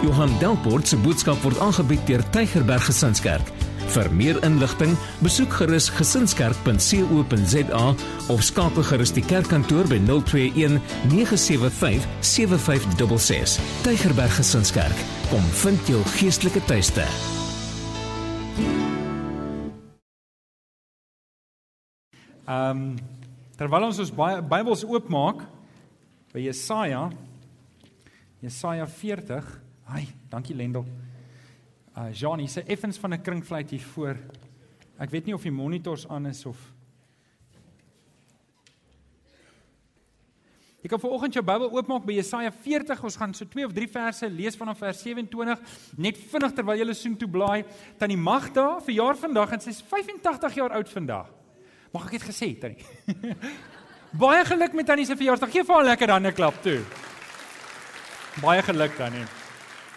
Johan Delport se boodskap word aangebied deur Tygerberg Gesinskerk. Vir meer inligting, besoek gerus gesinskerk.co.za of skakel gerus die kerkkantoor by 021 975 7566. Tygerberg Gesinskerk, kom vind jou geestelike tuiste. Ehm um, terwyl ons ons Bybels oopmaak by Jesaja Jesaja 40. Hi, dankie Lendel. Uh hier's 'n effens van 'n kringfluit hier voor. Ek weet nie of die monitors aan is of Jy kan vanoggend jou Bybel oopmaak by Jesaja 40. Ons gaan so 2 of 3 verse lees vanaf vers 27. Net vinnig terwyl jy soen toe blaai. Tannie Magda verjaar vandag en sy's 85 jaar oud vandag. Mag ek dit gesê, Tannie? Baie geluk met Tannie se verjaarsdag. Geef haar lekker hande klap toe. Baie geluk Tannie.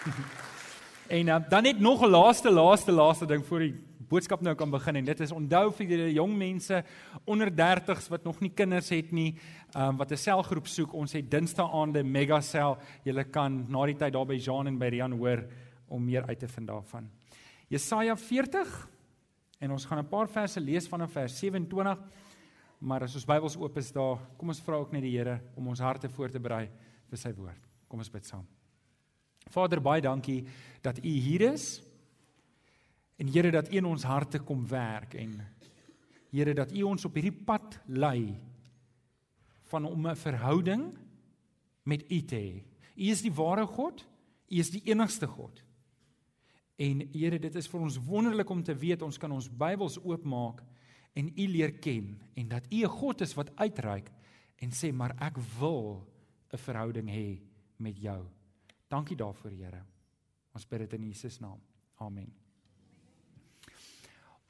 en uh, dan net nog 'n laaste laaste laaste ding voor die boodskap nou kan begin en dit is onthou vir die jong mense onder 30s wat nog nie kinders het nie, um, wat 'n selgroep soek. Ons het Dinsdae aande mega sel. Julle kan na die tyd daar by Jean en by Rian hoor om meer uit te vind daarvan. Jesaja 40 en ons gaan 'n paar verse lees vanaf vers 27. Maar as ons Bybels oop is daar, kom ons vra ook net die Here om ons harte voor te berei vir sy woord. Kom ons bid saam. Vader, baie dankie dat U hier is. En Here dat U in ons harte kom werk en Here dat U ons op hierdie pad lei van om 'n verhouding met U te hê. U is die ware God. U is die enigste God. En Here, dit is vir ons wonderlik om te weet ons kan ons Bybels oopmaak en U leer ken en dat U 'n God is wat uitreik en sê maar ek wil 'n verhouding hê met jou. Dankie daarvoor, Here. Ons bid dit in Jesus naam. Amen.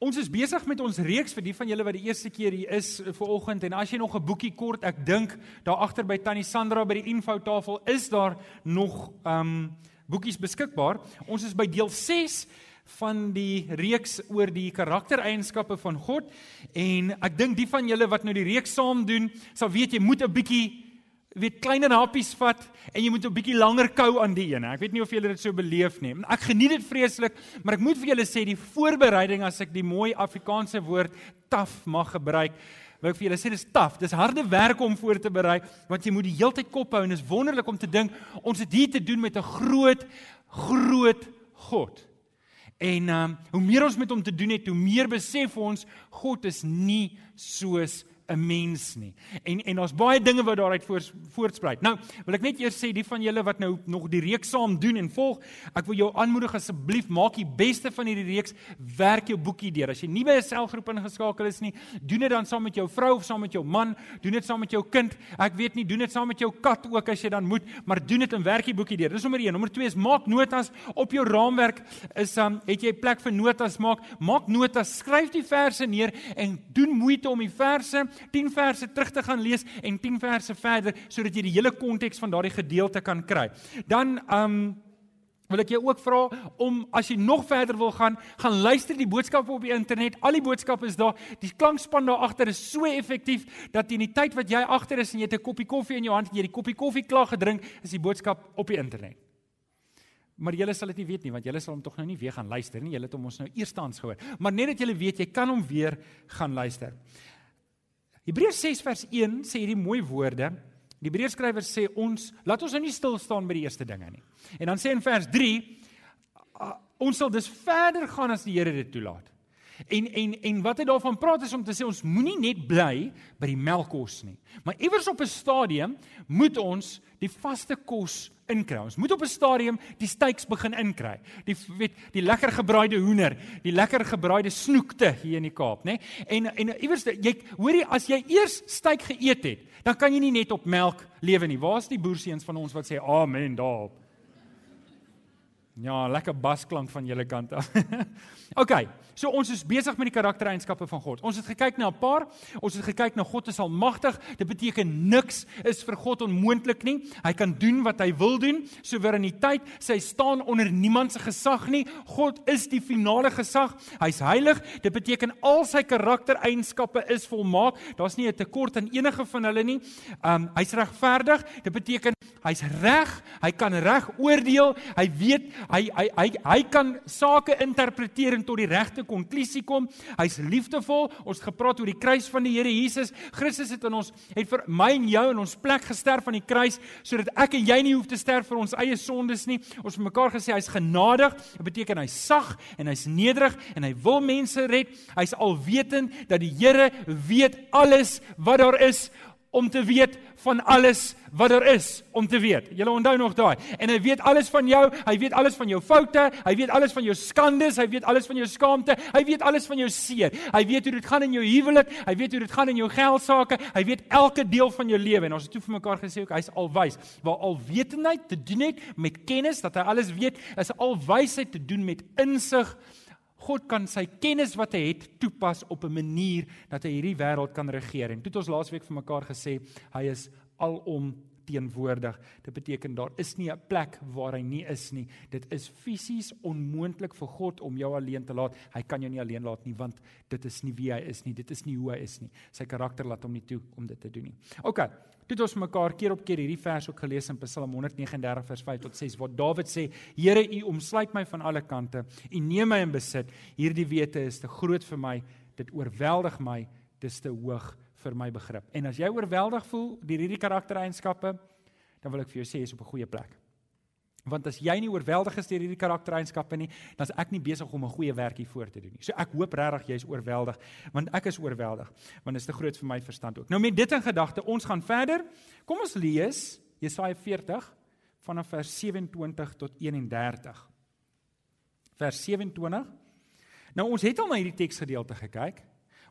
Ons is besig met ons reeks vir die van julle wat die eerste keer hier is vir oggend en as jy nog 'n boekie kort, ek dink daar agter by Tannie Sandra by die infotafel is daar nog ehm um, boekies beskikbaar. Ons is by deel 6 van die reeks oor die karaktereienskappe van God en ek dink die van julle wat nou die reeks saam doen, sal weet jy moet 'n bietjie weet kleiner happies vat en jy moet 'n bietjie langer kou aan die ene. Ek weet nie of julle dit so beleef nie. Ek geniet dit vreeslik, maar ek moet vir julle sê die voorbereiding as ek die mooi Afrikaanse woord taaf mag gebruik, wil ek vir julle sê dis taaf. Dis harde werk om voor te berei want jy moet die heeltyd kop hou en dit is wonderlik om te dink ons het hier te doen met 'n groot groot God. En um, hoe meer ons met hom te doen het, hoe meer besef ons God is nie soos 'n mens nie. En en daar's baie dinge wat daaruit voort, voortspruit. Nou, wil ek net eers sê die van julle wat nou nog die reeks saam doen en volg, ek wil jou aanmoedig asseblief maak die beste van hierdie reeks, werk jou boekie deur. As jy nie by 'n selgroep ingeskakel is nie, doen dit dan saam met jou vrou of saam met jou man, doen dit saam met jou kind. Ek weet nie, doen dit saam met jou kat ook as jy dan moet, maar doen dit en werk die boekie deur. Dis nommer 1. Nommer 2 is maak notas op jou raamwerk. Is um het jy plek vir notas maak? Maak notas, skryf die verse neer en doen moeite om die verse 10 verse terug te gaan lees en 10 verse verder sodat jy die hele konteks van daardie gedeelte kan kry. Dan um wil ek jou ook vra om as jy nog verder wil gaan, gaan luister die boodskappe op die internet. Al die boodskappe is daar. Die klankspan daar agter is so effektief dat in die tyd wat jy agter is en jy het 'n koppie koffie in jou hand en jy die koppie koffie klaar gedrink, is die boodskap op die internet. Maar julle sal dit nie weet nie want julle sal hom tog nou nie weer gaan luister nie. Julle het hom ons nou eerstehands gehoor. Maar net dat julle weet, jy kan hom weer gaan luister. Hebreërs 6 vers 1 sê hierdie mooi woorde. Die Hebreërs skrywer sê ons laat ons nou nie stil staan by die eerste dinge nie. En dan sê in vers 3 ons sal dus verder gaan as die Here dit toelaat. En en en wat hy daarvan praat is om te sê ons moenie net bly by die melkkos nie. Maar iewers op 'n stadium moet ons die vaste kos inkry. Ons moet op 'n stadium die steaks begin inkry. Die weet die lekker gebraaide hoender, die lekker gebraaide snoekte hier in die Kaap, nê? En en iewers jy hoorie as jy eers steak geëet het, dan kan jy nie net op melk lewe nie. Waar's die boerseuns van ons wat sê amen daarop? Ja, lekker basklank van julle kant af. OK, so ons is besig met die karaktereienskappe van God. Ons het gekyk na 'n paar. Ons het gekyk na God is almagtig. Dit beteken niks is vir God onmoontlik nie. Hy kan doen wat hy wil doen. Soewereiniteit, sy staan onder niemand se gesag nie. God is die finale gesag. Hy's heilig. Dit beteken al sy karaktereienskappe is volmaak. Daar's nie 'n tekort aan enige van hulle nie. Um hy's regverdig. Dit beteken hy's reg. Hy kan reg oordeel. Hy weet hy hy hy hy kan sake interpreteer en tot die regte konklusie kom. Hy's liefdevol. Ons het gepraat oor die kruis van die Here Jesus. Christus het in ons het vir my en jou in ons plek gesterf aan die kruis sodat ek en jy nie hoef te sterf vir ons eie sondes nie. Ons het mekaar gesê hy's genadig. Dit beteken hy's sag en hy's nederig en hy wil mense red. Hy's alwetend dat die Here weet alles wat daar is om te weet van alles wat daar is om te weet. Julle onthou nog daai. En hy weet alles van jou, hy weet alles van jou foute, hy weet alles van jou skandes, hy weet alles van jou skaamte, hy weet alles van jou seer. Hy weet hoe dit gaan in jou huwelik, hy weet hoe dit gaan in jou geldsaake, hy weet elke deel van jou lewe en ons het toe vir mekaar gesê ook hy's alwys. Waar alwetendheid te doen het met kennis dat hy alles weet, is alwysheid te doen met insig God kan sy kennis wat hy het toepas op 'n manier dat hy hierdie wêreld kan regeer. En toe het ons laasweek vir mekaar gesê hy is alom teenwoordig. Dit beteken daar is nie 'n plek waar hy nie is nie. Dit is fisies onmoontlik vir God om jou alleen te laat. Hy kan jou nie alleen laat nie want dit is nie wie hy is nie. Dit is nie hoe hy is nie. Sy karakter laat hom nie toe om dit te doen nie. OK. Toe het ons mekaar keer op keer hierdie vers ook gelees in Psalm 139 vers 5 tot 6 waar Dawid sê: "Here, U omsluit my van alle kante. U neem my in besit. Hierdie wete is te groot vir my. Dit oorweldig my. Dit is te hoog vir my begrip. En as jy oorweldig voel deur hierdie karaktereienskappe, dan wil ek vir jou sê jy's op 'n goeie plek. Want as jy nie oorweldig is deur hierdie karaktereienskappe nie, dan is ek nie besig om 'n goeie werk hier voor te doen nie. So ek hoop regtig jy's oorweldig, want ek is oorweldig, want dit is te groot vir my verstand ook. Nou met dit in gedagte, ons gaan verder. Kom ons lees Jesaja 40 vanaf vers 27 tot 31. Vers 27. Nou ons het al na hierdie teksgedeelte gekyk.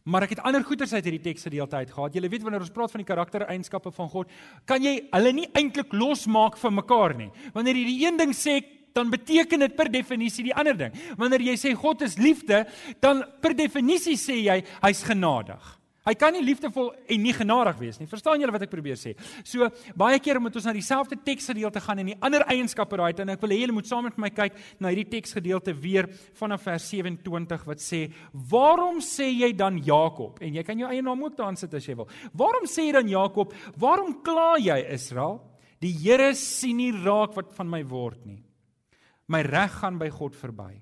Maar ek het ander goeters uit hierdie teksgedeelte uit gehad. Jy weet wanneer ons praat van die karaktereienskappe van God, kan jy hulle nie eintlik losmaak van mekaar nie. Wanneer jy die een ding sê, dan beteken dit per definisie die ander ding. Wanneer jy sê God is liefde, dan per definisie sê jy hy's genadig. Hy kan nie liefdevol en nie genadig wees nie. Verstaan julle wat ek probeer sê? So baie keer moet ons na dieselfde teksgedeelte gaan en die ander eienskappe raai en ek wil hê julle moet saam met my kyk na hierdie teksgedeelte weer vanaf vers 27 wat sê: "Waarom sê jy dan Jakob?" En jy kan jou eie naam ook daarin sit as jy wil. Waarom sê jy dan Jakob? Waarom kla jy Israel? Die Here sien nie raak wat van my word nie. My reg gaan by God verby.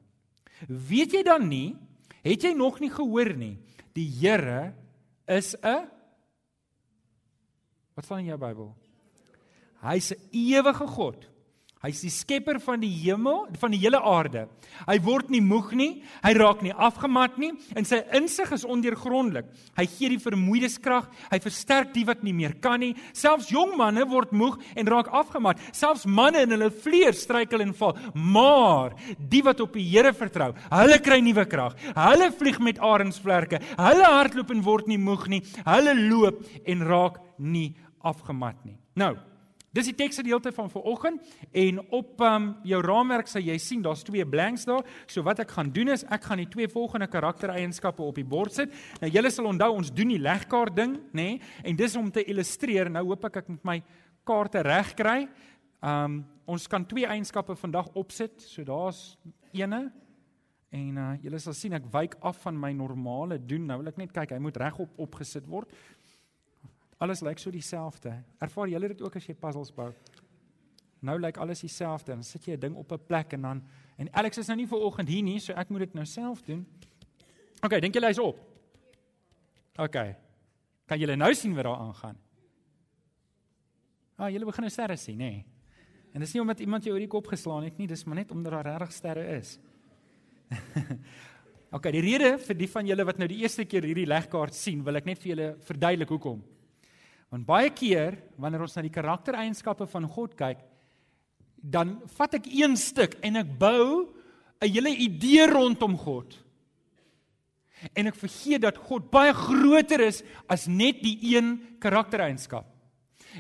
Weet jy dan nie? Het jy nog nie gehoor nie? Die Here is 'n Wat staan in jou Bybel? Hy's 'n ewige God. Hy's die skepper van die hemel, van die hele aarde. Hy word nie moeg nie, hy raak nie afgemat nie en sy insig is ondeurgrondelik. Hy gee die vermoeides krag, hy versterk die wat nie meer kan nie. Selfs jong manne word moeg en raak afgemat. Selfs manne in hulle vlees struikel en val. Maar die wat op die Here vertrou, hulle kry nuwe krag. Hulle vlieg met arensvlerke. Hulle hardloop en word nie moeg nie. Hulle loop en raak nie afgemat nie. Nou, Dis die teksgedeelte van vanoggend en op um, jou raamwerk sal jy sien daar's twee blanks daar. So wat ek gaan doen is ek gaan die twee volgende karaktereienskappe op die bord sit. Nou julle sal onthou ons doen die legkaart ding, nê? Nee? En dis om te illustreer. Nou hoop ek ek met my kaarte reg kry. Um ons kan twee eienskappe vandag opsit. So daar's ene en uh, julle sal sien ek wyk af van my normale doen. Nou wil ek net kyk, hy moet regop opgesit word. Alles lyk so dieselfde. Ervaar julle dit ook as jy puzzles bou? Nou lyk alles dieselfde. Dan sit jy 'n ding op 'n plek en dan en Alex is nou nie vir oggend hier nie, so ek moet dit nou self doen. OK, dink julle hy's op? OK. Kan julle nou sien wat daar aangaan? Ah, julle begin nou sterre sien, nê? Nee. En dis nie omdat iemand jou oor die kop geslaan het nie, dis maar net omdat daar regtig sterre is. OK, die rede vir die van julle wat nou die eerste keer hierdie legkaart sien, wil ek net vir julle verduidelik hoekom. Want baie keer wanneer ons na die karaktereienskappe van God kyk, dan vat ek een stuk en ek bou 'n hele idee rondom God. En ek vergeet dat God baie groter is as net die een karaktereienskap.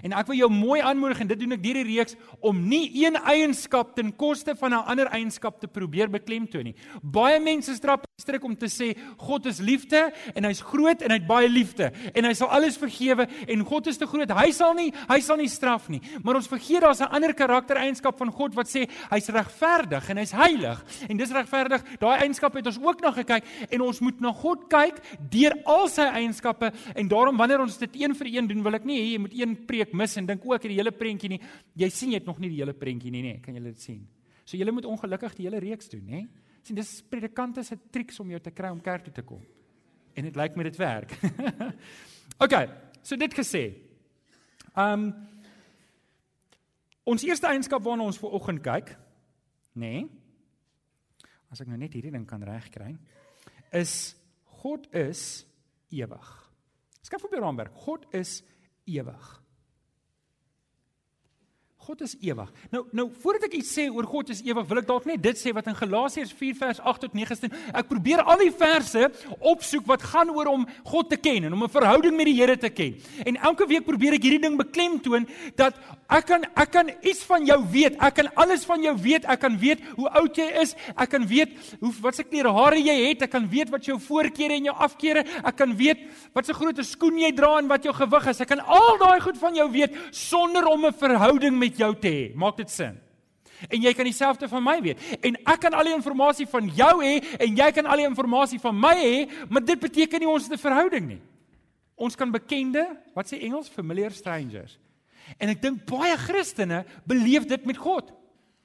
En ek wil jou mooi aanmoedig en dit doen ek deur die reeks om nie een eienskap ten koste van 'n ander eienskap te probeer beklemtoon nie. Baie mense strap stryk om te sê God is liefde en hy's groot en hy't baie liefde en hy sal alles vergewe en God is te groot. Hy sal nie hy sal nie straf nie. Maar ons vergeet daar's 'n ander karaktereienskap van God wat sê hy's regverdig en hy's heilig. En dis regverdig. Daai eienskap het ons ook na gekyk en ons moet na God kyk deur al sy eienskappe en daarom wanneer ons dit een vir een doen, wil ek nie hê jy moet een preek mis en dink ook die hele prentjie nie. Jy sien jy het nog nie die hele prentjie nie, nê? Kan jy dit sien? So jy moet ongelukkig die hele reeks doen, nê? sien dis predikante se triks om jou te kry om kerk toe te kom. En dit lyk my dit werk. OK, so dit gesê. Um ons eerste eienskap waarna ons ver oggend kyk, nê? Nee, as ek nou net hierdie ding kan regkry, is God is ewig. Skryf op jou raamwerk. God is ewig. God is ewig. Nou nou voordat ek iets sê oor God is ewig, wil ek dalk net dit sê wat in Galasiërs 4 vers 8 tot 9 staan. Ek probeer al die verse opsoek wat gaan oor om God te ken en om 'n verhouding met die Here te ken. En elke week probeer ek hierdie ding beklemtoon dat ek kan ek kan iets van jou weet. Ek kan alles van jou weet. Ek kan weet hoe oud jy is. Ek kan weet hoe wat se klere hare jy het. Ek kan weet wat jou voorkeure en jou afkeure. Ek kan weet wat se grootte skoen jy dra en wat jou gewig is. Ek kan al daai goed van jou weet sonder om 'n verhouding met jou te hê. Maak dit sin? En jy kan dieselfde van my weet. En ek kan al die inligting van jou hê en jy kan al die inligting van my hê, maar dit beteken nie ons het 'n verhouding nie. Ons kan bekende, wat sê Engels, familiar strangers. En ek dink baie Christene beleef dit met God.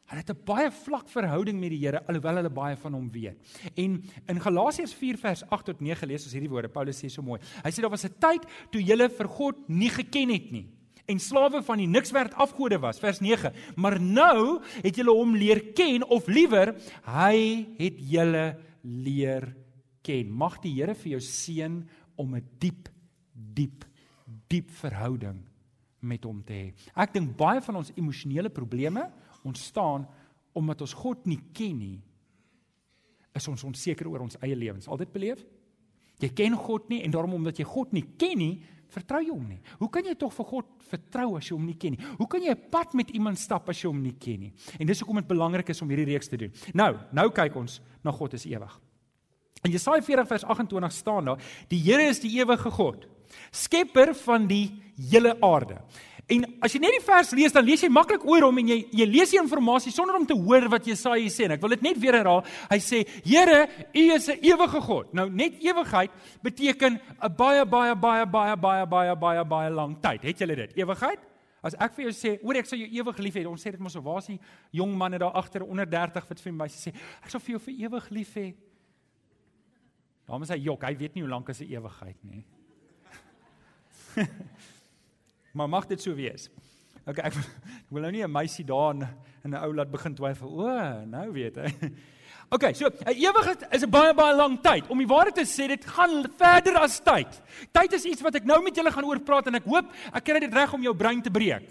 Hulle het 'n baie vlak verhouding met die Here alhoewel hulle baie van hom weet. En in Galasiërs 4 vers 8 tot 9 lees ons hierdie woorde. Paulus sê so mooi. Hy sê daar was 'n tyd toe julle vir God nie geken het nie en slawe van die niks werd afgode was vers 9 maar nou het julle hom leer ken of liewer hy het julle leer ken. Mag die Here vir jou seën om 'n diep diep diep verhouding met hom te hê. Ek dink baie van ons emosionele probleme ontstaan omdat ons God nie ken nie is ons onseker oor ons eie lewens. Altyd beleef jy ken God nie en daarom omdat jy God nie ken nie vertrou jy hom nie. Hoe kan jy tog vir God vertrou as jy hom nie ken nie? Hoe kan jy 'n pad met iemand stap as jy hom nie ken nie? En dis hoekom dit belangrik is om hierdie reeks te doen. Nou, nou kyk ons na God is ewig. In Jesaja 40 vers 28 staan daar: Die Here is die ewige God, skepper van die hele aarde. En as jy net die vers lees, dan lees jy maklik oor hom en jy jy lees die inligting sonder om te hoor wat Jesaja sê. En ek wil dit net weer herhaal. Hy sê: "Here, U is 'n ewige God." Nou net ewigheid beteken 'n baie baie baie baie baie baie baie baie lang tyd. Het julle dit? Ewigheid? As ek vir jou sê, "Oor ek sal jou ewig lief hê." Ons sê dit mos waar is die jong manne daar agter onder 30 wat vir my sê, "Ek sal vir jou vir ewig lief hê." Daarom sê hy, "Jok, hy weet nie hoe lank is 'n ewigheid nie." Maar mag dit so wees. Okay, ek, ek wil nou nie 'n meisie daar in 'n ou laat begin twyfel. O, nou weet hy. Okay, so 'n ewigheid is 'n baie baie lang tyd. Om die waarheid te sê, dit gaan verder as tyd. Tyd is iets wat ek nou met julle gaan oor praat en ek hoop ek kry dit reg om jou brein te breek.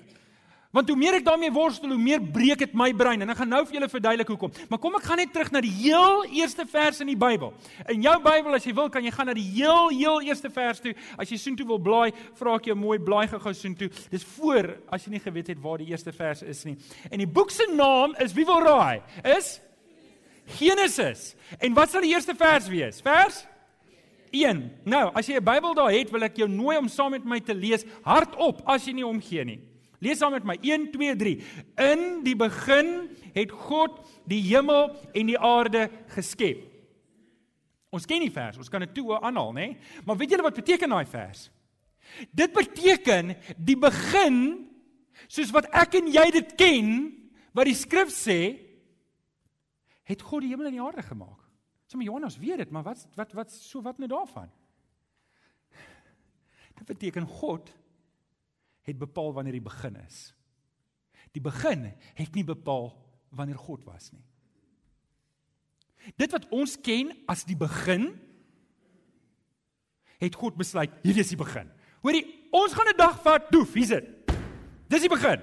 Want hoe meer ek daarmee worstel, hoe meer breek dit my brein en ek gaan nou vir julle verduidelik hoekom. Maar kom ek gaan net terug na die heel eerste vers in die Bybel. In jou Bybel as jy wil, kan jy gaan na die heel heel eerste vers toe. As jy soontoe wil blaai, vra ek jou mooi blaai gou-gou soontoe. Dis voor as jy nie geweet het waar die eerste vers is nie. En die boek se naam is wie wil raai? Is Genesis. En wat sal die eerste vers wees? Vers 1. Nou, as jy 'n Bybel daar het, wil ek jou nooi om saam met my te lees hardop as jy nie omgee nie. Lees saam met my 1 2 3. In die begin het God die hemel en die aarde geskep. Ons ken die vers, ons kan dit toe aanhaal, nê? Maar weet julle wat beteken daai vers? Dit beteken die begin soos wat ek en jy dit ken, wat die skrif sê, het God die hemel en die aarde gemaak. Sommige Johannes weet dit, maar wat wat wat so wat nou daarvan? Dit beteken God het bepaal wanneer die begin is. Die begin het nie bepaal wanneer God was nie. Dit wat ons ken as die begin het God besluit hierdie is die begin. Hoorie, ons gaan 'n dag vat, doef, hier's dit. Dis die begin.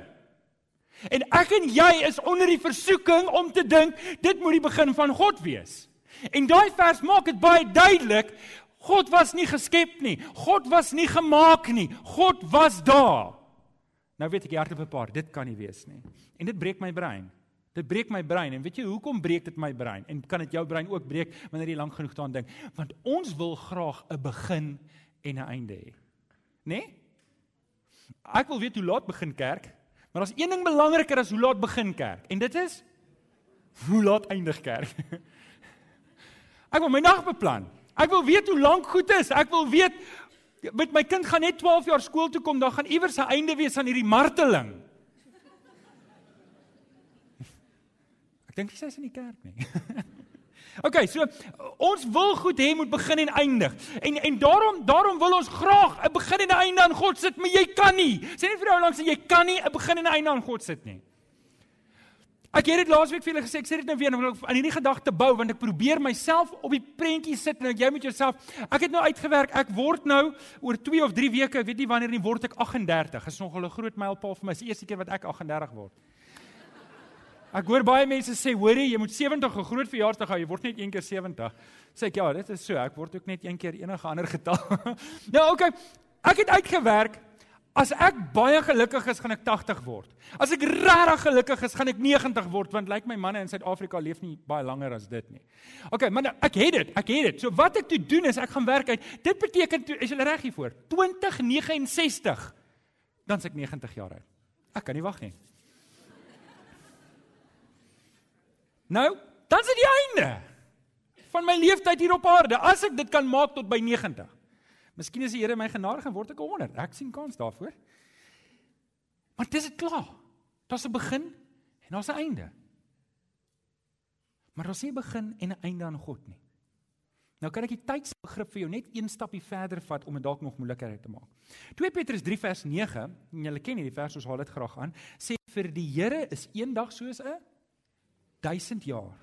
En ek en jy is onder die versoeking om te dink dit moet die begin van God wees. En daai vers maak dit baie duidelik God was nie geskep nie. God was nie gemaak nie. God was daar. Nou weet ek hardop 'n paar, dit kan nie wees nie. En dit breek my brein. Dit breek my brein en weet jy hoekom breek dit my brein? En kan dit jou brein ook breek wanneer jy lank genoeg daaraan dink? Want ons wil graag 'n begin en 'n einde hê. Né? Nee? Ek wil weet hoe laat begin kerk, maar daar's een ding belangriker as hoe laat begin kerk en dit is hoe laat eindig kerk. Ek wil my nag beplan. Ek wil weet hoe lank goed is. Ek wil weet met my kind gaan net 12 jaar skool toe kom, dan gaan iewers 'n einde wees aan hierdie marteling. Ek dink sy is in die kerk nie. OK, so ons wil goed hê moet begin en eindig. En en daarom daarom wil ons graag 'n begin en 'n einde aan God sit, maar jy kan nie. Sê net vir jou langs jy kan nie 'n begin en 'n einde aan God sit nie. Ek het dit laasweek vir julle gesê, ek sê dit nou weer, want ek aan hierdie gedagte bou want ek probeer myself op die prentjie sit en jy moet jouself ek het nou uitgewerk, ek word nou oor 2 of 3 weke, ek weet nie wanneer nie word ek 38. Is nog 'n groot mylpaal vir my. Dis die eerste keer wat ek 38 word. Ek hoor baie mense sê, hoorie, jy moet 70 'n groot verjaarsdag hou, jy word net een keer 70. Sê ek, ja, dit is so, ek word ook net een keer enige ander getal. nou, okay. Ek het uitgewerk as ek baie gelukkig is, gaan ek 80 word. As ek regtig gelukkig is, gaan ek 90 word want lyk like my manne in Suid-Afrika leef nie baie langer as dit nie. Okay, maar nou, ek het dit, ek het dit. So wat ek toe doen is ek gaan werk uit. Dit beteken toe is jy reg hiervoor. 2069 dan se ek 90 jaar oud. Ek kan nie wag nie. Nou, dan is dit die einde van my lewenstyd hier op aarde as ek dit kan maak tot by 90. Miskien is die Here my genadig en word ek 100. Ek sien kans daarvoor. Maar dis dit klaar. Daar's 'n begin en daar's 'n einde. Maar daar's nie 'n begin en 'n einde aan God nie. Nou kan ek die tydsbegrip vir jou net een stapie verder vat om dit dalk nog moeiliker te maak. 2 Petrus 3 vers 9, en julle ken hierdie vers, ons haal dit graag aan, sê vir die Here is een dag soos 'n 1000 jaar.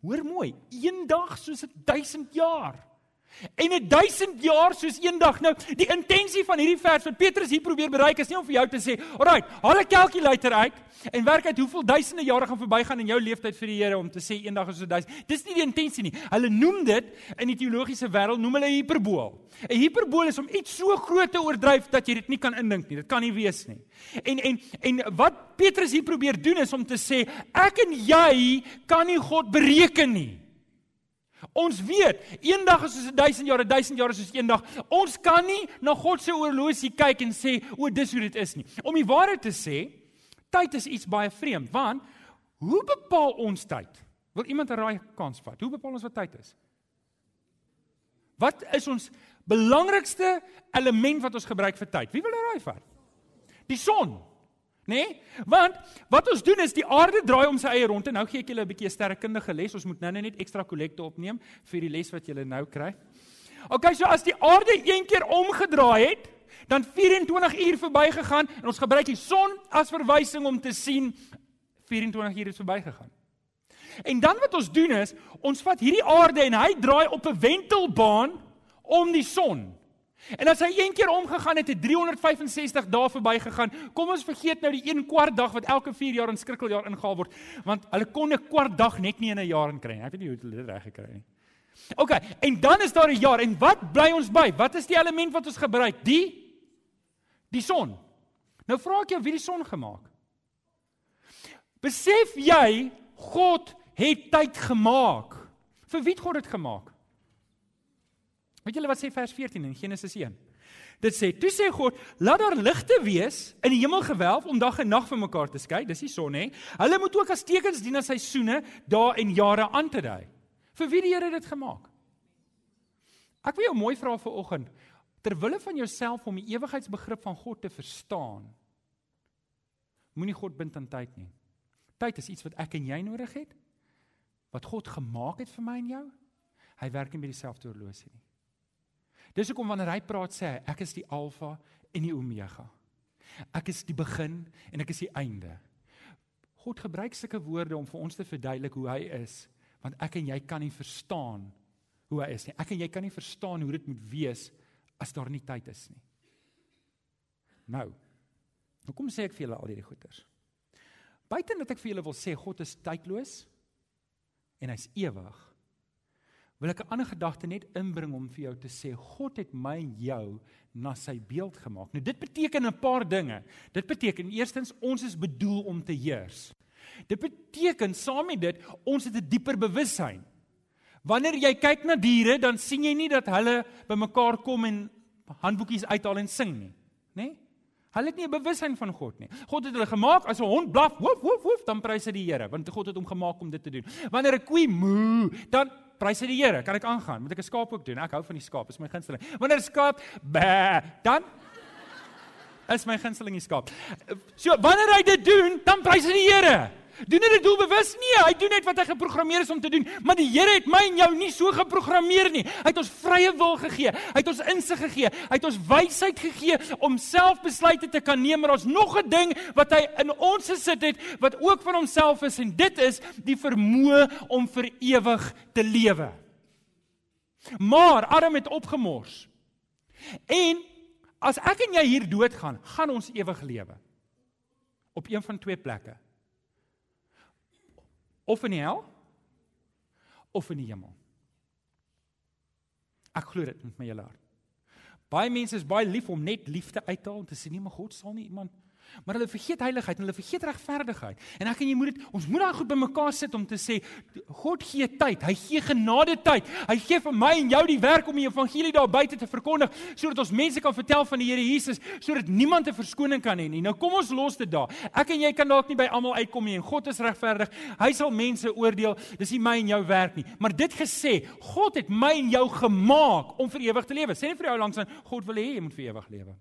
Hoor mooi, een dag soos 'n 1000 jaar. En 'n 1000 jaar soos een dag. Nou, die intensie van hierdie vers wat Petrus hier probeer bereik is nie om vir jou te sê, "Alraai, haal 'n kalkulator uit en werk uit hoeveel duisende jare gaan verbygaan in jou lewenstyd vir die Here om te sê een dag is soos 1000." Dis nie die intensie nie. Hulle noem dit in die teologiese wêreld noem hulle hiperbool. 'n Hiperbool is om iets so groot te oordryf dat jy dit nie kan indink nie. Dit kan nie wees nie. En en en wat Petrus hier probeer doen is om te sê, ek en jy kan nie God bereken nie. Ons weet, eendag is soos 1000 jaar, 1000 jaar is soos eendag. Ons kan nie na God se oorlosie kyk en sê, "O, dis hoe dit is nie." Om die waarheid te sê, tyd is iets baie vreemd, want hoe bepaal ons tyd? Wil iemand 'n raai kans vat? Hoe bepaal ons wat tyd is? Wat is ons belangrikste element wat ons gebruik vir tyd? Wie wil 'n raai vat? Die son nê? Nee? Want wat ons doen is die aarde draai om sy eie rond en nou gee ek julle 'n bietjie 'n sterrekundige les. Ons moet nou net ekstra kollekte opneem vir die les wat julle nou kry. OK, so as die aarde een keer omgedraai het, dan 24 uur verbygegaan en ons gebruik die son as verwysing om te sien 24 uur het verbygegaan. En dan wat ons doen is, ons vat hierdie aarde en hy draai op 'n wentelbaan om die son. En as hy een keer omgegaan het, het 365 dae verbygegaan. Kom ons vergeet nou die 1 kwart dag wat elke 4 jaar in skrikkeljaar ingehaal word, want hulle kon 'n kwart dag net nie in 'n jaar inkry nie. Ek weet nie hoe hulle dit reg gekry het nie. OK, en dan is daar 'n jaar en wat bly ons by? Wat is die element wat ons gebruik? Die die son. Nou vra ek jou wie die son gemaak? Besef jy God het tyd gemaak? Vir wie het God dit gemaak? Weet julle wat sê vers 14 in Genesis 1? Dit sê: "Toe sê God, laat daar ligte wees in die hemelgewelf om dag en nag van mekaar te skei." Dis die son, hè? Hulle moet ook as tekens dien as seisoene, dae en jare aan te dui. Vir wie die Here dit gemaak? Ek wil jou mooi vra vir oggend, ter wille van jouself om die ewigheidsbegrip van God te verstaan. Moenie God bind aan tyd nie. Tyd is iets wat ek en jy nodig het. Wat God gemaak het vir my en jou. Hy werk nie met dieselfde horlosie nie. Dis hoekom wanneer hy praat sê hy ek is die alfa en die omega. Ek is die begin en ek is die einde. God gebruik sulke woorde om vir ons te verduidelik hoe hy is, want ek en jy kan nie verstaan hoe hy is nie. Ek en jy kan nie verstaan hoe dit moet wees as daar nie tyd is nie. Nou, hoekom sê ek vir julle al hierdie goeters? Buiten dat ek vir julle wil sê God is tydloos en hy's ewig, wil ek 'n ander gedagte net inbring om vir jou te sê God het my en jou na sy beeld gemaak. Nou dit beteken 'n paar dinge. Dit beteken eerstens ons is bedoel om te heers. Dit beteken saam met dit ons het 'n dieper bewussyn. Wanneer jy kyk na diere, dan sien jy nie dat hulle bymekaar kom en handboekies uithaal en sing nie, né? Nee? Hulle het nie 'n bewussyn van God nie. God het hulle gemaak as 'n hond blaf, woef woef woef, dan prys hy die Here, want God het hom gemaak om dit te doen. Wanneer 'n koe moo, dan prys die Here. Kan ek aangaan? Moet ek 'n skaap ook doen? Ek hou van die skaap, is my gunsteling. Wanneer skaap bæ, dan is my gunsteling die skaap. So wanneer hy dit doen, dan prys hy die Here. Doen hy dit doelbewus? Nee, hy doen net wat hy geprogrammeer is om te doen. Maar die Here het my en jou nie so geprogrammeer nie. Hy het ons vrye wil gegee. Hy het ons insig gegee. Hy het ons wysheid gegee om self besluite te kan neem. Maar ons nog 'n ding wat hy in ons gesit het wat ook van homself is en dit is die vermoë om vir ewig te lewe. Maar Adam het opgemors. En as ek en jy hier doodgaan, gaan ons ewig lewe. Op een van twee plekke of in die hel of in die hemel. Ek glo dit met my hele hart. Baie mense is baie lief om net liefde uit te haal en te sê nee, maar God sal nie iemand Maar hulle vergeet heiligheid en hulle vergeet regverdigheid. En ek en jy moet dit ons moet daar goed bymekaar sit om te sê God gee tyd. Hy gee genade tyd. Hy gee vir my en jou die werk om die evangelie daar buite te verkondig sodat ons mense kan vertel van die Here Jesus sodat niemand 'n verskoning kan hê nie. Nou kom ons los dit daar. Ek en jy kan dalk nie by almal uitkom nie en God is regverdig. Hy sal mense oordeel. Dis nie my en jou werk nie. Maar dit gesê, God het my en jou gemaak om vir ewig te lewe. Sê net vir jou langs aan God wil hê jy moet vir ewig lewe.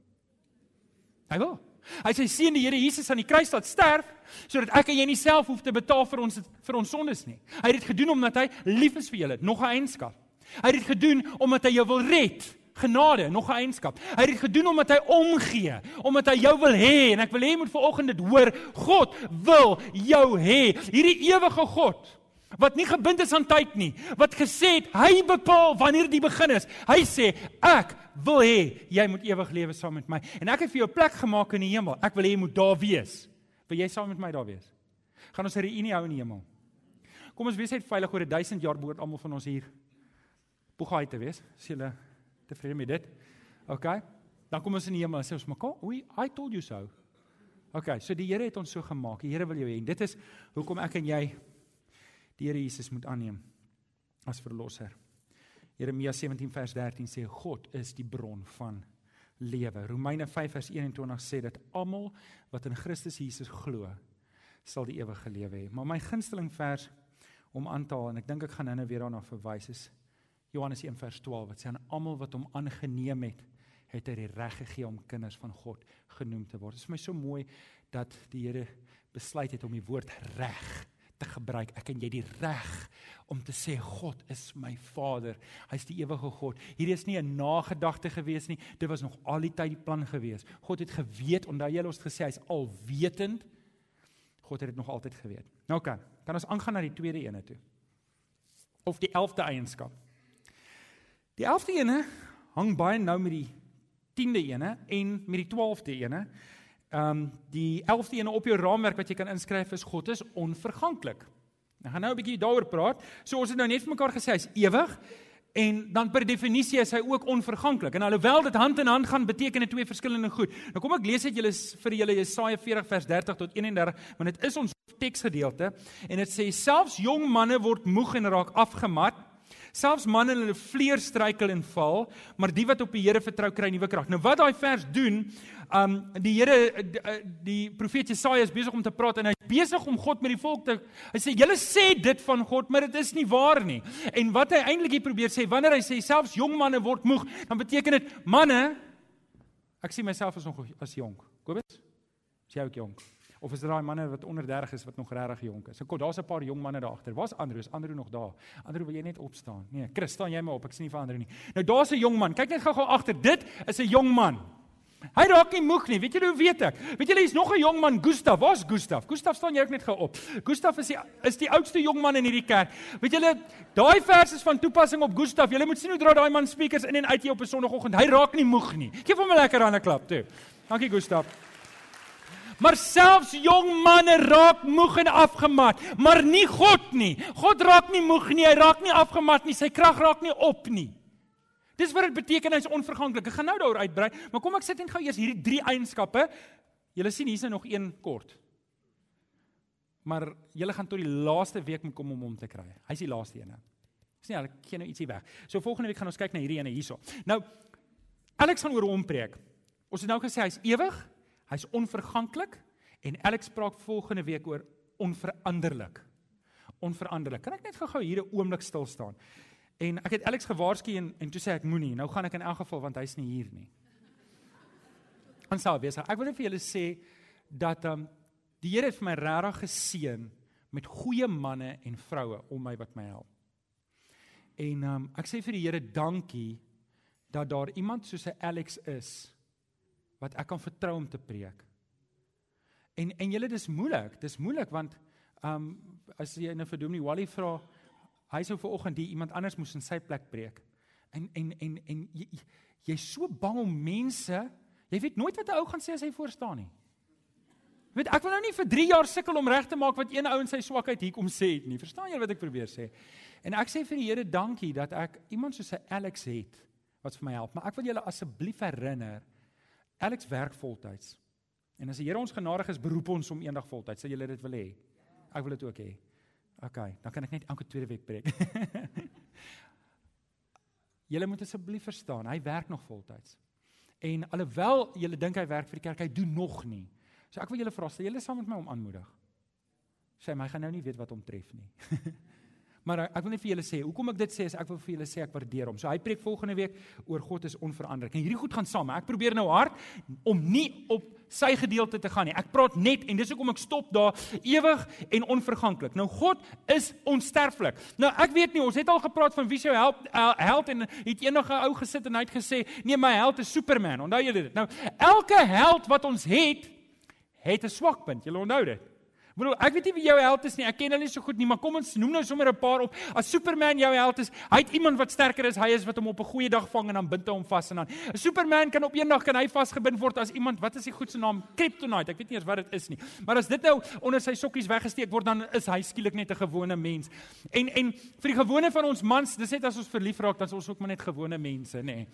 Hy wil. Hy sê sien die Here Jesus aan die kruis laat sterf sodat ek en jy nie self hoef te betaal vir ons vir ons sondes nie. Hy het dit gedoen omdat hy lief is vir julle, nog 'n eienskap. Hy het dit gedoen omdat hy jou wil red. Genade, nog 'n eienskap. Hy het dit gedoen omdat hy omgee, omdat hy jou wil hê en ek wil hê jy moet vanoggend dit hoor. God wil jou hê. Hierdie ewige God wat nie gebind is aan tyd nie, wat gesê het hy bepaal wanneer die begin is. Hy sê ek wil hê jy moet ewig lewe saam met my en ek het vir jou 'n plek gemaak in die hemel. Ek wil hê jy moet daar wees. Wil jy saam met my daar wees? Gaan ons 'n reunie hou in die hemel. Kom ons wees net veilig oor 1000 jaar behoort almal van ons hier Boegaai te wees. Is julle tevrede met dit? OK. Dan kom ons in die hemel en sê ons mekaar, "Oei, I told you so." OK, so die Here het ons so gemaak. Die Here wil jou hê en dit is hoekom ek en jy die Here Jesus moet aanneem as verlosser. Jeremia 17 vers 13 sê God is die bron van lewe. Romeine 5 vers 21 sê dat almal wat in Christus Jesus glo, sal die ewige lewe hê. Maar my gunsteling vers om aan te haal en ek dink ek gaan nou weer daarna verwys is Johannes 1 vers 12 wat sê aan almal wat hom aangeneem het, het hy die reg gegee om kinders van God genoem te word. Dit is vir my so mooi dat die Here besluit het om die woord reg te gebruik. Ek en jy die reg om te sê God is my Vader. Hy's die ewige God. Hierdie is nie 'n nagedagte gewees nie. Dit was nog al die tyd die plan gewees. God het geweet, onthou jy ons gesê hy's alwetend. God het dit nog altyd geweet. Nou kan, kan ons aangaan na die tweede ene toe. Of die 11de eienskap. Die 11de ene hang baie nou met die 10de ene en met die 12de ene. Ehm um, die 11de ene op jou raamwerk wat jy kan inskryf is God is onverganklik. Ek gaan nou 'n bietjie daaroor praat. So ons het nou net vir mekaar gesê hy's ewig en dan per definisie is hy ook onverganklik. En alhoewel dit hand in hand gaan, beteken dit twee verskillende goed. Nou kom ek lees dit julle vir julle Jesaja 40 vers 30 tot 31, want dit is ons teksgedeelte en dit sê selfs jong manne word moeg en raak afgemat. Selfs manne in hulle vleer struikel en val, maar die wat op die Here vertrou kry nuwe krag. Nou wat daai vers doen, um die Here die, eh, die profeet Jesaja is besig om te praat en hy's besig om God met die volk te hy sê julle sê dit van God, maar dit is nie waar nie. En wat hy eintlik hier probeer sê, wanneer hy sê selfs jong manne word moeg, dan beteken dit manne ek sien myself as nog as jonk. Kobus? Is jy ook jonk? Of is dit daai manne wat onder 30 is wat nog regtig jonk is? Ek daar's 'n paar jong manne daar agter. Waar's Andrew? Is Andrew nog daar? Andrew, wil jy net opstaan? Nee, Chris, staan jy maar op. Ek sien nie vir Andrew nie. Nou daar's 'n jong man. Kyk net gou-gou agter. Dit is 'n jong man. Hy raak nie moeg nie. Weet julle hoe weet ek? Weet julle hier's nog 'n jong man, Gustaf. Waar's Gustaf? Gustaf staan jy ook net gou op. Gustaf is die is die oudste jong man in hierdie kerk. Weet julle, daai vers is van toepassing op Gustaf. Julle moet sien hoe dra daai man speakers in en uit hier op 'n sonoggend. Hy raak nie moeg nie. Geef hom 'n lekker hande klap toe. Dankie Gustaf. Maar selfs jong manne raak moeg en afgemat, maar nie God nie. God raak nie moeg nie, hy raak nie afgemat nie, sy krag raak nie op nie. Dis wat dit beteken hy's onverganklik. Ek gaan nou daaroor uitbrei, maar kom ek sit net gou eers hierdie drie eienskappe. Julle sien hier's nog een kort. Maar julle gaan tot die laaste week moet kom om hom te kry. Hy's die laaste een. Sien, ek gee nou ietsie weg. So volgende week gaan ons kyk na hierdie ene hierso. Nou Alex gaan oor hom preek. Ons het nou gesê hy's ewig, hy's onverganklik en Alex praat volgende week oor onveranderlik. Onveranderlik. Kan ek net gou-gou hier 'n oomblik stil staan? En ek het Alex gewaarsku en en toe sê ek moenie. Nou gaan ek in elk geval want hy's nie hier nie. Ons sal wees. Ek wil net vir julle sê dat ehm um, die Here het vir my regtig geseën met goeie manne en vroue om my wat my help. En ehm um, ek sê vir die Here dankie dat daar iemand soos 'n Alex is wat ek kan vertrou om te preek. En en julle dis moeilik. Dis moeilik want ehm um, as jy nou vir Dominee Wally vra Hy sou ver oggend iemand anders moes in sy plek breek. En en en en jy's jy so bang om mense, jy weet nooit wat 'n ou gaan sê as hy voor staan nie. Weet ek wil nou nie vir 3 jaar sukkel om reg te maak wat een ou in sy swakheid hier kom sê het nie. Verstaan jy wat ek probeer sê? En ek sê vir die Here dankie dat ek iemand soos 'n Alex het wat vir my help, maar ek wil julle asseblief herinner Alex werk voltyds. En as die Here ons genadig is, beroep ons om eendag voltyds. Sal julle dit wil hê? Ek wil dit ook hê. OK, dan kan ek net elke tweede week preek. julle moet asseblief verstaan, hy werk nog voltyds. En alhoewel julle dink hy werk vir die kerk, hy doen nog nie. So ek wil julle vra, sal julle saam met my om aanmoedig? Sê my gaan nou nie weet wat hom tref nie. Maar ek wil net vir julle sê, hoekom ek dit sê is ek wil vir julle sê ek waardeer hom. So hy preek volgende week oor God is onveranderlik. En hierdie goed gaan saam. Ek probeer nou hard om nie op sy gedeelte te gaan nie. Ek praat net en dis hoekom ek stop daar ewig en onverganklik. Nou God is onsterflik. Nou ek weet nie, ons het al gepraat van wie se held uh, held en het enige ou gesit en hy het gesê, "Nee, my held is Superman." Onthou julle dit? Nou elke held wat ons het, het 'n swakpunt. Julle onthou dit? Bro, ek weet nie wie jou held is nie. Ek ken hulle nie so goed nie, maar kom ons noem nou sommer 'n paar op. As Superman jou held is, hy het iemand wat sterker is hy is wat hom op 'n goeie dag vang en dan bind hom vas en dan. Superman kan op een dag kan hy vasgebind word as iemand, wat is die goed se naam? Kryptonite. Ek weet nie eers wat dit is nie. Maar as dit nou onder sy sokkies weggesteek word, dan is hy skielik net 'n gewone mens. En en vir die gewone van ons mans, dis net as ons verlief raak, dan is ons ook maar net gewone mense, nê. Nee.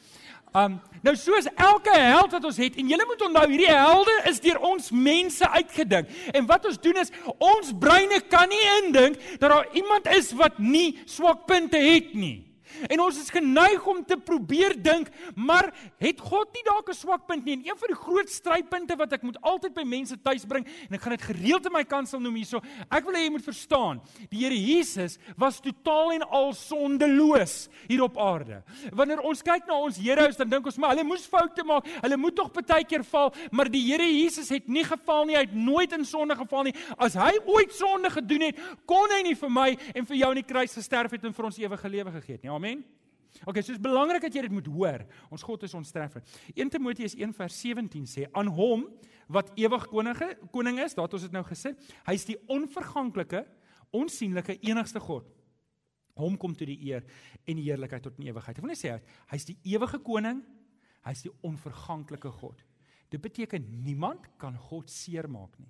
Um nou soos elke held wat ons het en jy moet onthou hierdie helde is deur ons mense uitgedink. En wat ons doen is ons breine kan nie indink dat daar iemand is wat nie swakpunte het nie. En ons is geneig om te probeer dink, maar het God nie dalk 'n swak punt nie? En een van die groot strydpunte wat ek moet altyd by mense tuis bring en ek gaan dit gereeld in my kansel noem hierso. Ek wil hê jy moet verstaan, die Here Jesus was totaal en al sondeloos hier op aarde. Wanneer ons kyk na ons heroes, dan dink ons maar hulle moes foute maak. Hulle moet tog baie keer val, maar die Here Jesus het nie geval nie. Hy het nooit in sonde geval nie. As hy ooit sonde gedoen het, kon hy nie vir my en vir jou in die kruis gesterf het en vir ons ewige lewe gegee het nie. Amen. Amen. OK, so is belangrik dat jy dit moet hoor. Ons God is onsterflik. 1 Timoteus 1:17 sê aan hom wat ewig koninge koning is, daat ons dit nou gesê, hy's die onverganklike, onsigbare enigste God. Hom kom toe die eer en die heerlikheid tot in ewigheid. Ek wil net sê hy's die ewige koning, hy's die onverganklike God. Dit beteken niemand kan God seermaak nie.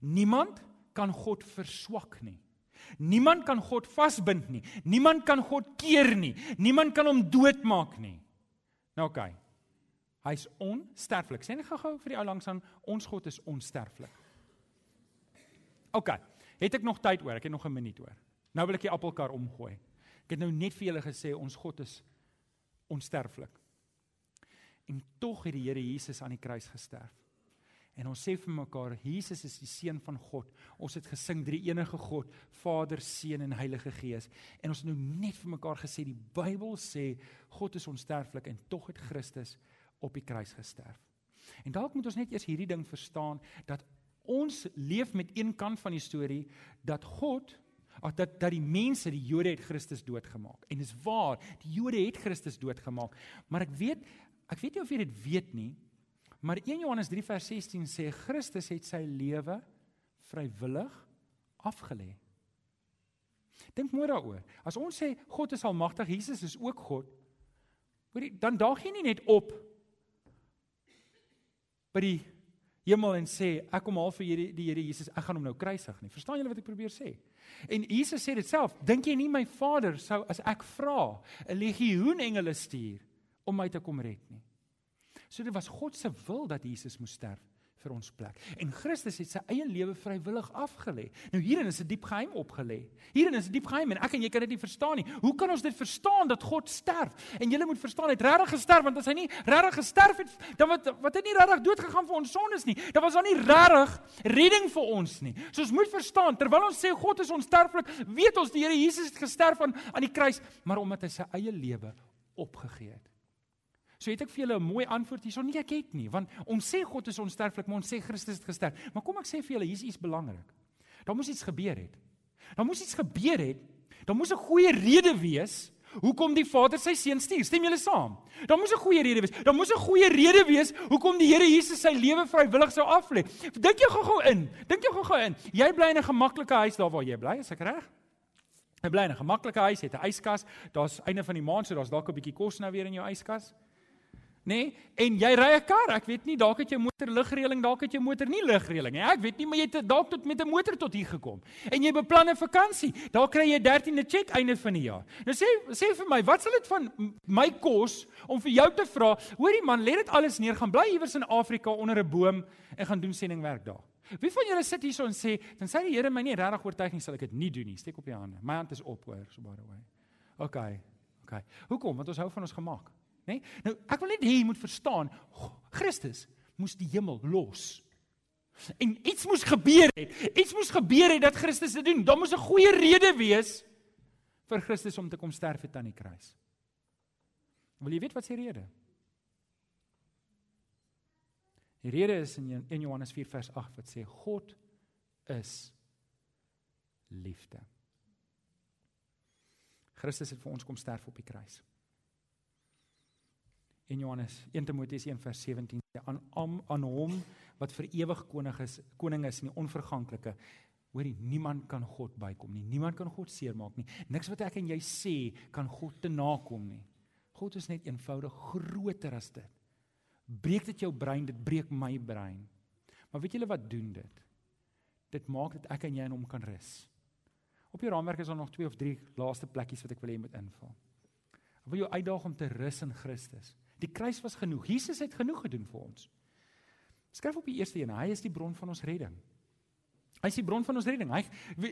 Niemand kan God verswak nie. Niemand kan God vasbind nie. Niemand kan God keer nie. Niemand kan hom doodmaak nie. Nou oké. Okay. Hy's onsterflik. Sê net gou-gou vir die ou langs aan, ons God is onsterflik. OK. Het ek nog tyd oor? Ek het nog 'n minuut oor. Nou wil ek die appelkar omgooi. Ek het nou net vir julle gesê ons God is onsterflik. En tog het die Here Jesus aan die kruis gesterf. En ons sê vir mekaar Jesus is die seun van God. Ons het gesing drie enige God, Vader, Seun en Heilige Gees. En ons het nou net vir mekaar gesê die Bybel sê God is onsterflik en tog het Christus op die kruis gesterf. En dalk moet ons net eers hierdie ding verstaan dat ons leef met een kant van die storie dat God of dat dat die mense die Jode het Christus doodgemaak. En dis waar, die Jode het Christus doodgemaak. Maar ek weet ek weet nie of jy dit weet nie, Maar 1 Johannes 3 vers 16 sê Christus het sy lewe vrywillig afgelê. Dink mooi daaroor. As ons sê God is almagtig, Jesus is ook God, hoorie, dan daag jy nie net op by die hemel en sê ek kom haal vir hierdie die Here Jesus, ek gaan hom nou kruisig nie. Verstaan julle wat ek probeer sê? En Jesus sê dit self, dink jy nie my Vader sou as ek vra 'n legioen engele stuur om my te kom red nie? So dit was God se wil dat Jesus moes sterf vir ons plek. En Christus het sy eie lewe vrywillig afgelê. Nou hierin is 'n die diep geheim opgelê. Hierin is 'n die diep geheim en ek en jy kan dit nie verstaan nie. Hoe kan ons dit verstaan dat God sterf? En jy moet verstaan hy het regtig gesterf want as hy nie regtig gesterf het, dan wat wat het nie regtig dood gegaan vir ons sondes nie. Dan was daar nie regtig redding vir ons nie. So ons moet verstaan terwyl ons sê God is onsterflik, weet ons die Here Jesus het gesterf aan aan die kruis, maar omdat hy sy eie lewe opgegee het. So het ek vir julle 'n mooi antwoord hierson. Nee, ek het nie, want ons sê God is onsterflik, maar ons sê Christus het gesterf. Maar kom ek sê vir julle, hier's iets belangrik. Daar moes iets gebeur het. Daar moes iets gebeur het. Daar moes 'n goeie rede wees hoekom die Vader sy seun stuur. Stem julle saam? Daar moes 'n goeie rede wees. Daar moes 'n goeie rede wees hoekom die Here Jesus sy lewe vrywillig sou aflê. Dink jy gou-gou in. Dink jy gou-gou in. Jy bly in 'n gemaklike huis daar waar jy bly, is ek reg? Jy bly in 'n gemaklike huis, het 'n yskas. Daar's einde van die maand, so daar's dalk 'n bietjie kos nou weer in jou yskas nê? Nee? En jy ry 'n kar, ek weet nie, dalk het jou motor ligreëling, dalk het jou motor nie ligreëling nie. Ek weet nie, maar jy het dalk tot met 'n motor tot hier gekom. En jy beplan 'n vakansie. Daar kry jy 13de cheque einde van die jaar. Nou sê sê vir my, wat sal dit van my kos om vir jou te vra? Hoorie man, lê dit alles neer, gaan bly iewers in Afrika onder 'n boom en gaan doen sendingwerk daar. Wie van julle sit hierso en sê, dan sê die Here my nie regtig oortuig nie, sal ek dit nie doen nie. Steek op jou hande. My hand is op hoor, so by the way. OK. OK. Hoekom? Want ons hou van ons gemaak nê? Nee? Nou, ek wil net hê jy moet verstaan, Christus moes die hemel los. En iets moes gebeur het. Iets moes gebeur het dat Christus dit doen. Daar moes 'n goeie rede wees vir Christus om te kom sterf het aan die kruis. Wil jy weet wat sy rede? Die rede is in 1 Johannes 4 vers 8 wat sê God is liefde. Christus het vir ons kom sterf op die kruis en Johannes 1 Timoteus 1 vers 17 sê aan aan, aan hom wat vir ewig koning is koning is in die onverganklike. Hoorie niemand kan God bykom nie. Niemand kan God seermaak nie. Niks wat ek en jy sê kan God te nakom nie. God is net eenvoudig groter as dit. Breek dit jou brein dit breek my brein. Maar weet julle wat doen dit? Dit maak dat ek en jy in hom kan rus. Op jou raamwerk is daar nog twee of drie laaste plekkies wat ek wil hê moet invul. Ek wil jou uitdaag om te rus in Christus Die kruis was genoeg. Jesus het genoeg gedoen vir ons. Skryf op die eerste een, hy is die bron van ons redding. Hy is die bron van ons redding. Hy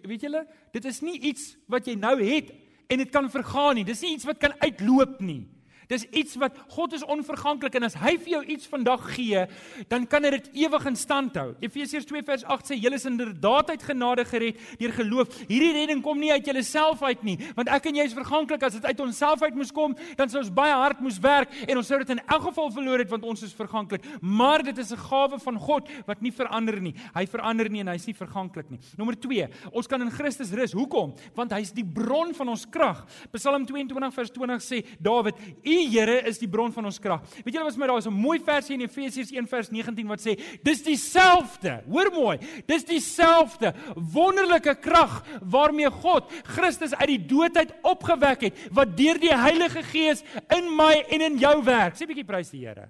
weet julle, dit is nie iets wat jy nou het en dit kan vergaan nie. Dis nie iets wat kan uitloop nie. Dis iets wat God is onverganklik en as hy vir jou iets vandag gee, dan kan hy dit ewig in stand hou. Efesiërs 2 vers 8 sê julle is inderdaad uit genade gered deur geloof. Hierdie redding kom nie uit julleself uit nie, want ek en jy is verganklik. As dit uit onsself uit moes kom, dan sou ons baie hard moes werk en ons sou dit in elk geval verloor het want ons is verganklik. Maar dit is 'n gawe van God wat nie verander nie. Hy verander nie en hy's nie verganklik nie. Nommer 2, ons kan in Christus rus. Hoekom? Want hy's die bron van ons krag. Psalm 22 vers 20 sê Dawid, Here is die bron van ons krag. Weet julle wat vir my daar is 'n mooi versie in Efesiërs 1 vers 19 wat sê dis dieselfde. Hoor mooi. Dis dieselfde wonderlike krag waarmee God Christus uit die dood uit opgewek het wat deur die Heilige Gees in my en in jou werk. Sê 'n bietjie prys die Here.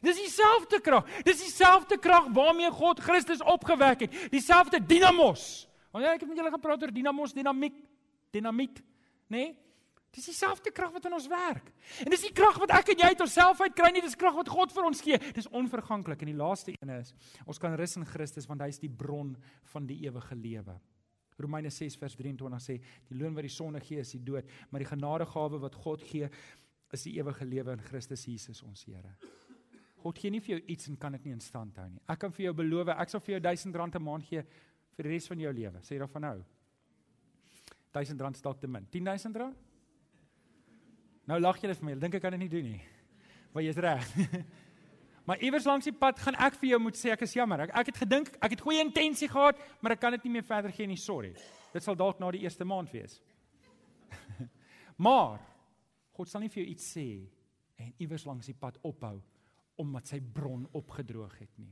Dis dieselfde krag. Dis dieselfde krag waarmee God Christus opgewek het. Dieselfde dinamos. Want ja, ek het met julle gepraat oor dinamos, dinamiek, dinamiet, nê? Nee? Dis dieselfde krag wat in ons werk. En dis die krag wat ek en jy uit onsself uit kry nie, dis krag wat God vir ons gee. Dis onverganklik en die laaste een is ons kan rus in Christus want hy is die bron van die ewige lewe. Romeine 6 vers 23 sê die loon wat die sonde gee is die dood, maar die genadegawe wat God gee is die ewige lewe in Christus Jesus ons Here. God gee nie vir jou iets en kan dit nie in stand hou nie. Ek kan vir jou beloof, ek sal vir jou 1000 rand 'n maand gee vir die res van jou lewe. Sê jy daarvan nou? 1000 rand stalk te min. 10000 rand? Nou lag julle vir my. Dink ek kan dit nie doen nie. Maar jy's reg. maar iewers langs die pad gaan ek vir jou moet sê ek is jammer. Ek ek het gedink ek het goeie intensie gehad, maar ek kan dit nie meer verder gee nie. Sorry. Dit sal dalk na die eerste maand wees. maar God sal nie vir jou iets sê en iewers langs die pad ophou omdat sy bron opgedroog het nie.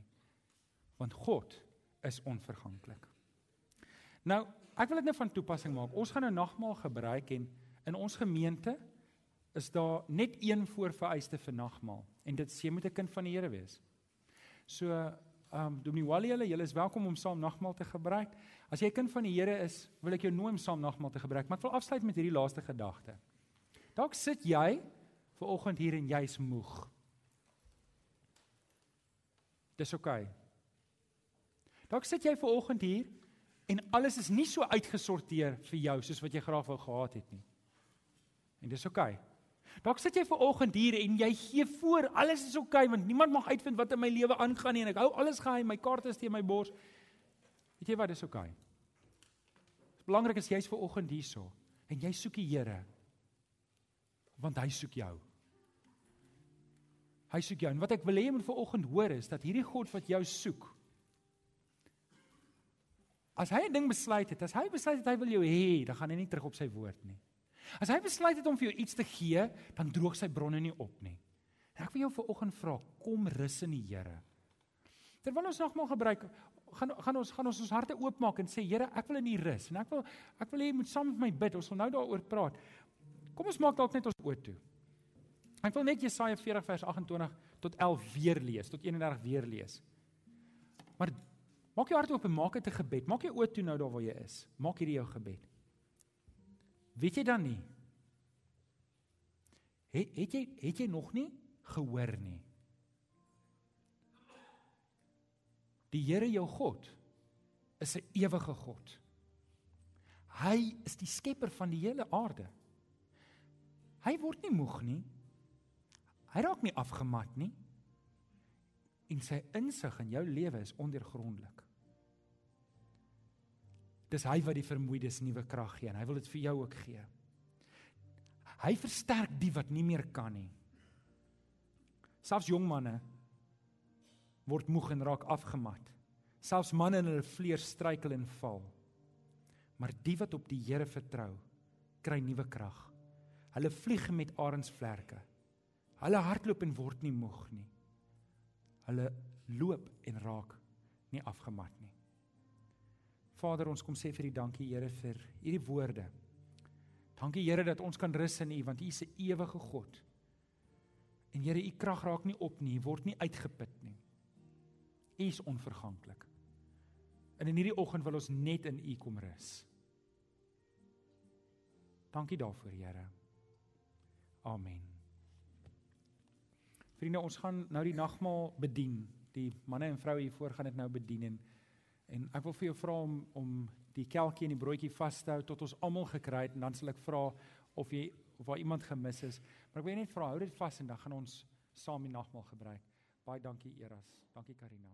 Want God is onverganklik. Nou, ek wil dit nou van toepassing maak. Ons gaan nou nagmaal gebruik en in ons gemeente is daar net een voorvereiste vir nagmaal en dit sê jy moet 'n kind van die Here wees. So ehm um, Dominee Wally, julle, julle is welkom om saam nagmaal te gebruik. As jy 'n kind van die Here is, wil ek jou nooi om saam nagmaal te gebruik, maar ek wil afsluit met hierdie laaste gedagte. Dalk sit jy ver oggend hier en jy's moeg. Dis oukei. Okay. Dalk sit jy ver oggend hier en alles is nie so uitgesorteer vir jou soos wat jy graag wou gehad het nie. En dis oukei. Okay. Dalk sit jy ver oggend hier en jy gee voor alles is oukei okay, want niemand mag uitvind wat in my lewe aangaan nie en ek hou alles geheim, my kaarte is teen my bors. Weet jy wat, dis oukei. Okay. Dit belangrik is jy's ver oggend hierso en jy soek die Here want hy soek jou. Hy soek jou en wat ek wil hê jy moet ver oggend hoor is dat hierdie God wat jou soek As hy 'n ding besluit het, as hy besluit het hy wil jou hê, dan gaan hy nie terug op sy woord nie. As hy besluit het om vir jou iets te gee, dan droog sy bronne nie op nie. En ek wil jou vanoggend vra, kom rus in die Here. Terwyl ons nogmaal gebruik, gaan gaan ons gaan ons ons harte oopmaak en sê Here, ek wil in U rus en ek wil ek wil hê jy moet saam met my bid. Ons wil nou daaroor praat. Kom ons maak dalk net ons oë toe. Ek wil net Jesaja 40 vers 28 tot 11 weer lees, tot 31 weer lees. Maar maak jou hart oop en maak dit 'n gebed. Maak jou oë toe nou daar waar jy is. Maak hierdie jou gebed. Weet jy dan nie? Het het jy het jy nog nie gehoor nie? Die Here jou God is 'n ewige God. Hy is die skepper van die hele aarde. Hy word nie moeg nie. Hy raak nie afgemat nie. En sy insig in jou lewe is ondeurgrondelik. Dis hy wat die vermoeides nuwe krag gee en hy wil dit vir jou ook gee. Hy versterk die wat nie meer kan nie. Selfs jong manne word moeg en raak afgemat. Selfs manne in hulle vlees struikel en val. Maar die wat op die Here vertrou, kry nuwe krag. Hulle vlieg met arensvlerke. Hulle hardloop en word nie moeg nie. Hulle loop en raak nie afgemat nie. Vader, ons kom sê vir U dankie Here vir hierdie woorde. Dankie Here dat ons kan rus in U want U is 'n ewige God. En Here, U krag raak nie op nie, word nie uitgeput nie. U is onverganklik. En in hierdie oggend wil ons net in U kom rus. Dankie daarvoor, Here. Amen. Vriende, ons gaan nou die nagmaal bedien. Die manne en vroue hier voor gaan dit nou bedien en En ek wil vir jou vra om om die kelkie en die broodjie vas te hou tot ons almal gekry het en dan sal ek vra of jy of daar iemand gemis is. Maar ek wil net vra hou dit vas en dan gaan ons saam die nagmaal gebruik. Baie dankie Eras. Dankie Karina.